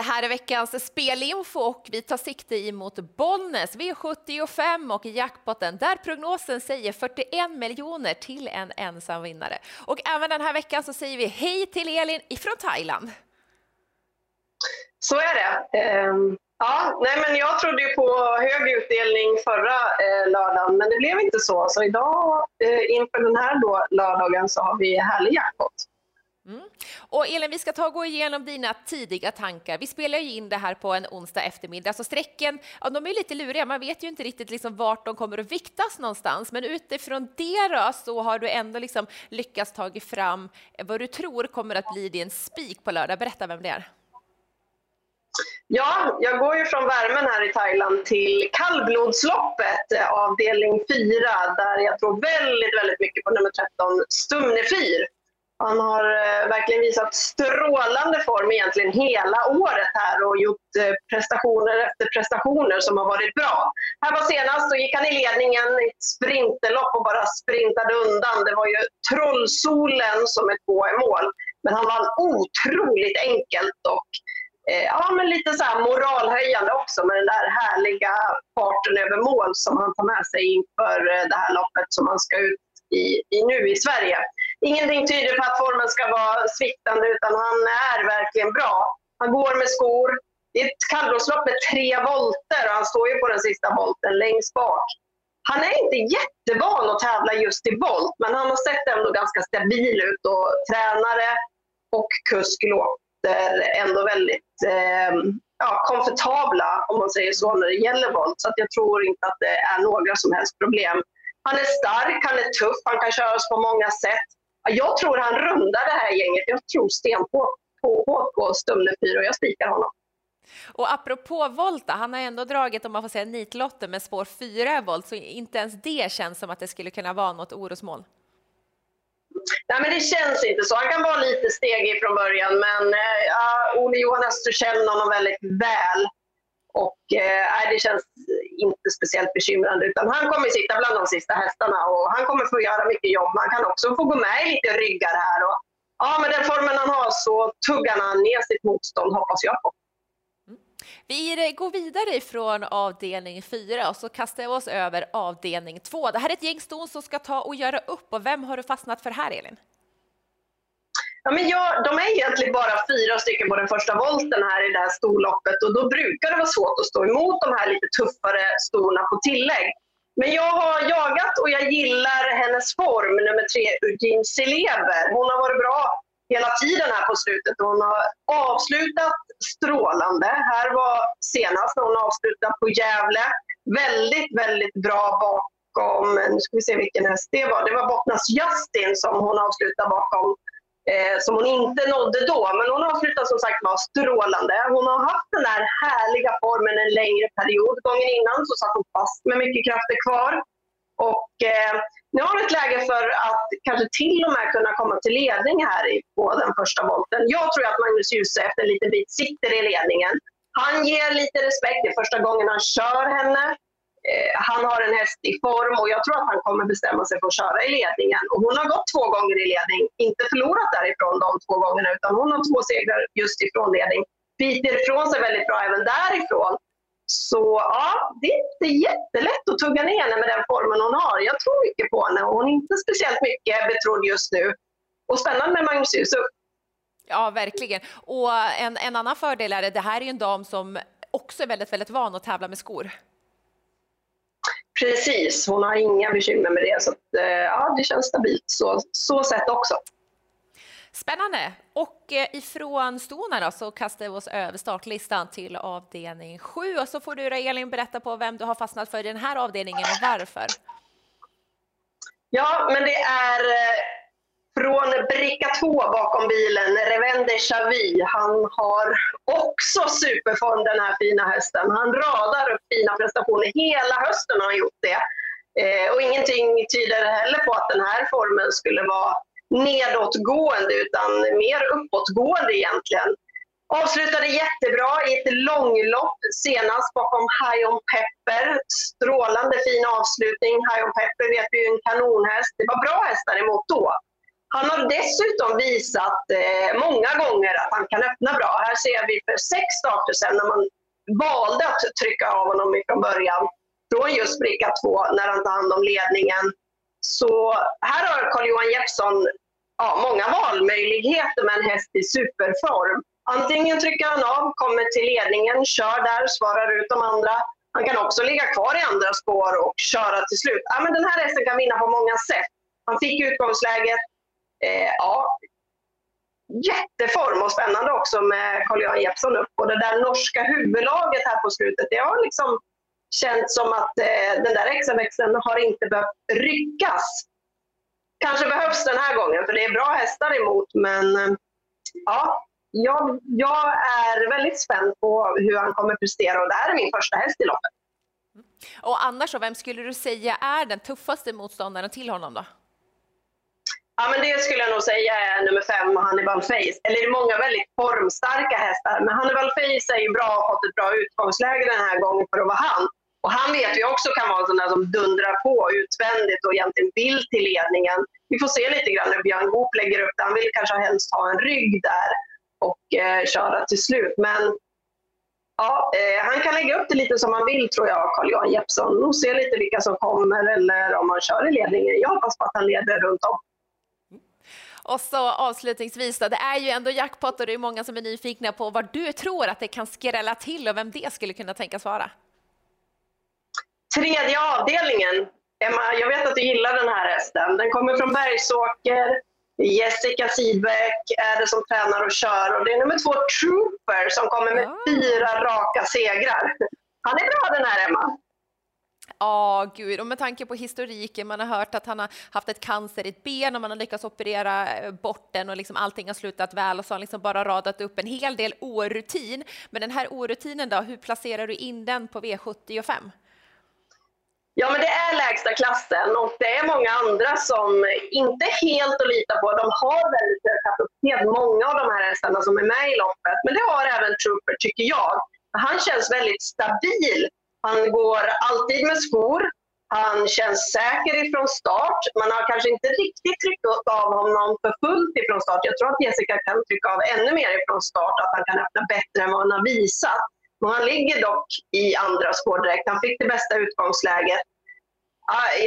Det här är veckans spelinfo och vi tar sikte emot Bollnäs V75 och jackpotten där prognosen säger 41 miljoner till en ensam vinnare. Och även den här veckan så säger vi hej till Elin ifrån Thailand. Så är det. Ehm, ja, nej men jag trodde ju på hög utdelning förra eh, lördagen, men det blev inte så. Så idag eh, inför den här då, lördagen så har vi härlig jackpot. Mm. Och Elin, vi ska ta och gå igenom dina tidiga tankar. Vi spelar ju in det här på en onsdag eftermiddag, så strecken, ja, de är lite luriga. Man vet ju inte riktigt liksom vart de kommer att viktas någonstans, men utifrån det då, så har du ändå liksom lyckats ta fram vad du tror kommer att bli din spik på lördag. Berätta vem det är. Ja, jag går ju från värmen här i Thailand till kallblodsloppet, eh, avdelning 4, där jag tror väldigt, väldigt mycket på nummer 13, Stumnefyr. Han har eh, verkligen visat strålande form egentligen hela året här och gjort eh, prestationer efter prestationer som har varit bra. Här var senast så gick han i ledningen i ett sprinterlopp och bara sprintade undan. Det var ju Trollsolen som är två i mål. Men han vann otroligt enkelt och eh, ja, men lite så moralhöjande också med den där härliga farten över mål som han tar med sig inför eh, det här loppet som han ska ut i, i nu i Sverige ingenting tyder på att formen ska vara sviktande utan han är verkligen bra. Han går med skor. Det är ett kallblodslopp med tre volter och han står ju på den sista volten längst bak. Han är inte jättevan att tävla just i volt, men han har sett ändå ganska stabil ut och tränare och kusk låter ändå väldigt eh, ja, komfortabla, om man säger så, när det gäller volt. Så att jag tror inte att det är några som helst problem. Han är stark, han är tuff, han kan köras på många sätt. Jag tror han rundar det här gänget. Jag tror stenhårt på, på, på Stumne 4 och jag spikar honom. Och apropå Volta, han har ändå dragit, om man får säga nitlotten med spår 4 i volt, så inte ens det känns som att det skulle kunna vara något orosmål. Nej, men det känns inte så. Han kan vara lite stegig från början, men eh, ja, Ole Johan Öster känner honom väldigt väl. Och eh, det känns inte speciellt bekymrande utan han kommer sitta bland de sista hästarna och han kommer få göra mycket jobb. Han kan också få gå med i lite ryggar här. Och, ja, med den formen han har så tuggar han ner sitt motstånd hoppas jag på. Vi går vidare ifrån avdelning 4 och så kastar vi oss över avdelning 2. Det här är ett gäng ston som ska ta och göra upp och vem har du fastnat för här Elin? Ja, men jag, de är egentligen bara fyra stycken på den första volten här i det här storloppet och då brukar det vara svårt att stå emot de här lite tuffare storna på tillägg. Men jag har jagat och jag gillar hennes form, nummer tre, Eugene Celeber. Hon har varit bra hela tiden här på slutet. och Hon har avslutat strålande. Här var senast när hon avslutade på Gävle. Väldigt, väldigt bra bakom, nu ska vi se vilken häst det var. Det var Bottnas Justin som hon avslutade bakom eh, som hon inte nådde då. Men hon avslutar som sagt var strålande. Hon har haft den där härliga formen en längre period. Gången innan så satt hon fast med mycket krafter kvar. Och eh, nu har hon ett läge för att kanske till och med kunna komma till ledning här på den första volten. Jag tror att Magnus Djuse efter en liten bit sitter i ledningen. Han ger lite respekt, det är första gången han kör henne. Eh, han har en häst i form och jag tror att han kommer bestämma sig för att köra i ledningen. Och hon har gått två gånger i ledning, inte förlorat därifrån de två gångerna, utan hon har två segrar just ifrån ledning. Biter ifrån sig väldigt bra även därifrån. Så ja, det är inte jättelätt att tugga ner henne med den formen hon har. Jag tror mycket på henne och hon är inte speciellt mycket betrodd just nu. Och spännande med Magnus Yusuf. Ja, verkligen. Och en, en annan fördel är att det här är en dam som också är väldigt, väldigt van att tävla med skor. Precis, hon har inga bekymmer med det. Så att, eh, ja, det känns stabilt så, så sett också. Spännande! Och eh, ifrån Stona så kastar vi oss över startlistan till avdelning 7 och så får du Elin berätta på vem du har fastnat för i den här avdelningen och varför. Ja, men det är eh, från bricka 2 bakom bilen, Revende Chavi. Han har också superform den här fina hästen. Han radar upp fina prestationer. Hela hösten har han gjort det. Eh, och ingenting tyder heller på att den här formen skulle vara nedåtgående utan mer uppåtgående egentligen. Avslutade jättebra i ett långlopp senast bakom High On Pepper. Strålande fin avslutning. High On Pepper vet vi är en kanonhäst. Det var bra hästar emot då. Han har dessutom visat eh, många gånger att han kan öppna bra. Här ser vi för sex starter sedan när man valde att trycka av honom från början från just bricka två när han tar hand om ledningen. Så här har Carl-Johan Jeppsson ja, många valmöjligheter med en häst i superform. Antingen trycker han av, kommer till ledningen, kör där, svarar ut de andra. Han kan också ligga kvar i andra spår och köra till slut. Ja, men den här hästen kan vinna på många sätt. Han fick utgångsläget. Eh, ja, jätteform och spännande också med Carl-Johan Jeppsson upp. Och det där norska huvudlaget här på slutet, det har liksom känts som att eh, den där extraväxeln har inte behövt ryckas. Kanske behövs den här gången, för det är bra hästar emot, men eh, ja, jag, jag är väldigt spänd på hur han kommer prestera och det här är min första häst i loppet. Och annars, vem skulle du säga är den tuffaste motståndaren till honom då? Ja, men det skulle jag nog säga är nummer fem, Hannibal Face. Eller det är många väldigt formstarka hästar, men Hannibal Face är ju bra och har fått ett bra utgångsläge den här gången för att vara han. Och han vet vi också kan vara en sån där som dundrar på utvändigt och egentligen vill till ledningen. Vi får se lite grann hur Björn Goop lägger upp det. Han vill kanske helst ha en rygg där och eh, köra till slut. Men ja, eh, han kan lägga upp det lite som han vill tror jag, Carl-Johan Jeppsson. Och se lite vilka som kommer eller om han kör i ledningen. Jag hoppas på att han leder runt om. Och så avslutningsvis då, det är ju ändå jackpot och det är många som är nyfikna på vad du tror att det kan skrälla till och vem det skulle kunna tänkas vara. Tredje avdelningen. Emma, jag vet att du gillar den här hästen. Den kommer från Bergsåker. Jessica Sidbeck är det som tränar och kör och det är nummer två Trooper som kommer med fyra raka segrar. Han är bra den här Emma. Ja, oh, gud, och med tanke på historiken, man har hört att han har haft ett cancer i ett ben och man har lyckats operera eh, bort den och liksom allting har slutat väl och så har han liksom bara radat upp en hel del orutin. Men den här orutinen då, hur placerar du in den på V75? Ja, men det är lägsta klassen och det är många andra som inte är helt att lita på. De har väldigt hög kapacitet, många av de här hästarna som är med i loppet. Men det har även Trooper, tycker jag. Han känns väldigt stabil han går alltid med skor. Han känns säker ifrån start. Man har kanske inte riktigt tryckt av honom för fullt ifrån start. Jag tror att Jessica kan trycka av ännu mer ifrån start, att han kan öppna bättre än vad han har visat. Men han ligger dock i andra spår direkt. Han fick det bästa utgångsläget.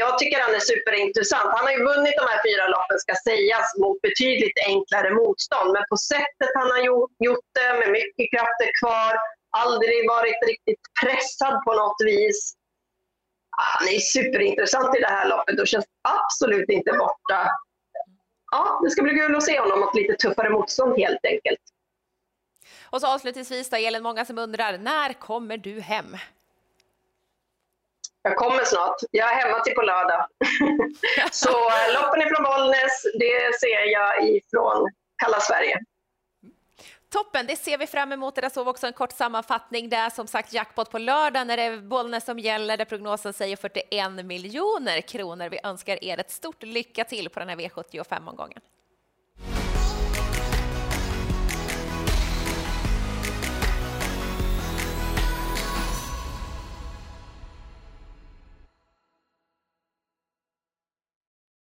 Jag tycker han är superintressant. Han har ju vunnit de här fyra loppen, ska sägas, mot betydligt enklare motstånd. Men på sättet han har gjort det, med mycket krafter kvar, aldrig varit riktigt pressad på något vis. Han är superintressant i det här loppet och känns absolut inte borta. Ja, det ska bli kul att se honom mot lite tuffare motstånd helt enkelt. Och så avslutningsvis då, Elin, många som undrar, när kommer du hem? Jag kommer snart. Jag är hemma till på lördag. så loppen ifrån Bollnäs, det ser jag ifrån kalla Sverige. Toppen, det ser vi fram emot. Där såg vi också en kort sammanfattning. Det är som sagt jackpot på lördag när det är Bollnäs som gäller, där prognosen säger 41 miljoner kronor. Vi önskar er ett stort lycka till på den här V75-omgången.